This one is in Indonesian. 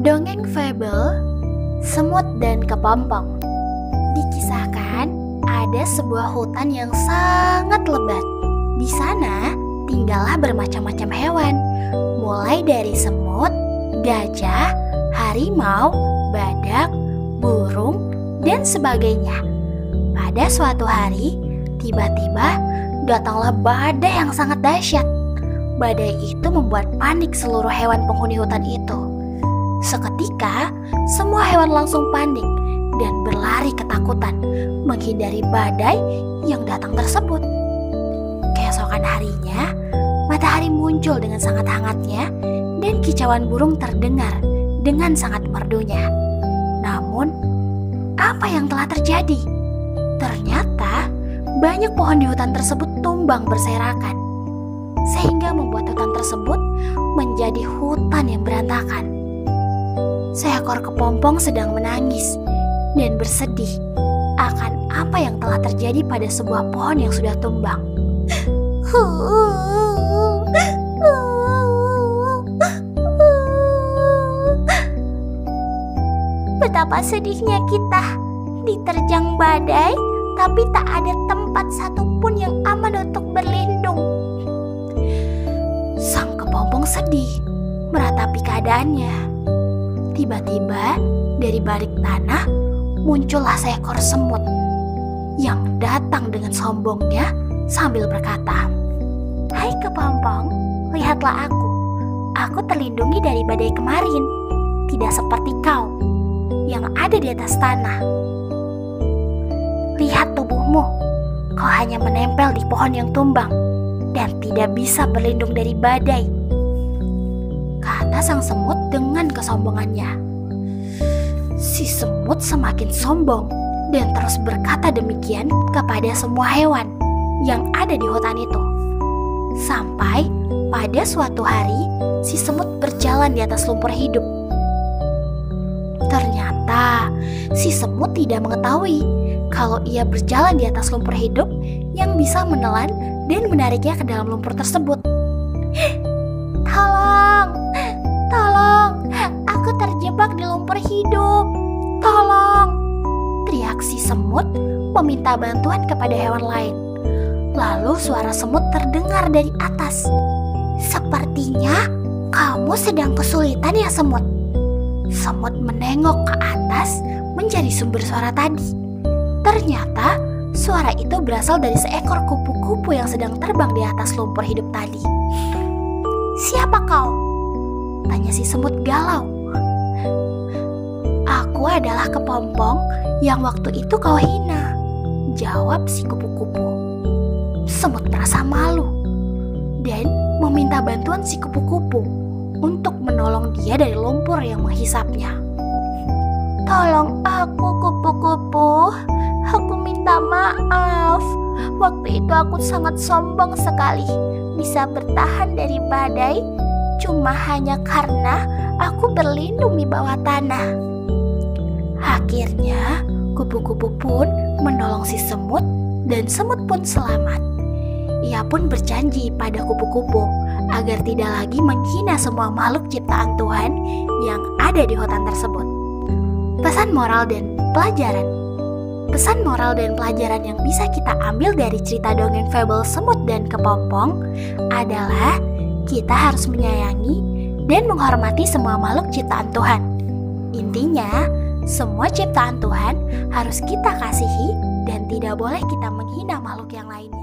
Dongeng Fable Semut dan Kepompong Dikisahkan ada sebuah hutan yang sangat lebat. Di sana tinggallah bermacam-macam hewan, mulai dari semut, gajah, harimau, badak, burung, dan sebagainya. Pada suatu hari, tiba-tiba datanglah badai yang sangat dahsyat. Badai itu membuat panik seluruh hewan penghuni hutan itu. Seketika, semua hewan langsung panik dan berlari ketakutan menghindari badai yang datang tersebut. Keesokan harinya, matahari muncul dengan sangat hangatnya dan kicauan burung terdengar dengan sangat merdunya. Namun, apa yang telah terjadi? Ternyata banyak pohon di hutan tersebut tumbang berserakan, sehingga membuat hutan tersebut menjadi hutan yang berantakan. Seekor kepompong sedang menangis dan bersedih akan apa yang telah terjadi pada sebuah pohon yang sudah tumbang. Betapa sedihnya kita diterjang badai, tapi tak ada tempat satupun yang aman untuk berlindung. Sang kepompong sedih meratapi keadaannya. Tiba-tiba dari balik tanah muncullah seekor semut yang datang dengan sombongnya sambil berkata, Hai kepompong, lihatlah aku. Aku terlindungi dari badai kemarin, tidak seperti kau yang ada di atas tanah. Lihat tubuhmu, kau hanya menempel di pohon yang tumbang dan tidak bisa berlindung dari badai kata sang semut dengan kesombongannya. Si semut semakin sombong dan terus berkata demikian kepada semua hewan yang ada di hutan itu. Sampai pada suatu hari, si semut berjalan di atas lumpur hidup. Ternyata si semut tidak mengetahui kalau ia berjalan di atas lumpur hidup yang bisa menelan dan menariknya ke dalam lumpur tersebut. Tolong, tolong, aku terjebak di lumpur hidup. Tolong, teriak si semut meminta bantuan kepada hewan lain. Lalu suara semut terdengar dari atas. Sepertinya kamu sedang kesulitan ya semut. Semut menengok ke atas mencari sumber suara tadi. Ternyata suara itu berasal dari seekor kupu-kupu yang sedang terbang di atas lumpur hidup tadi. Siapa kau? Tanya si semut galau. Aku adalah kepompong yang waktu itu kau hina. Jawab si kupu-kupu. Semut merasa malu dan meminta bantuan si kupu-kupu untuk menolong dia dari lumpur yang menghisapnya. Tolong aku kupu-kupu, aku minta maaf. Waktu itu aku sangat sombong sekali bisa bertahan dari badai cuma hanya karena aku berlindung di bawah tanah. Akhirnya, kupu-kupu pun menolong si semut dan semut pun selamat. Ia pun berjanji pada kupu-kupu agar tidak lagi menghina semua makhluk ciptaan Tuhan yang ada di hutan tersebut. Pesan moral dan pelajaran Pesan moral dan pelajaran yang bisa kita ambil dari cerita dongeng fable semut dan kepompong adalah kita harus menyayangi dan menghormati semua makhluk ciptaan Tuhan. Intinya, semua ciptaan Tuhan harus kita kasihi dan tidak boleh kita menghina makhluk yang lainnya.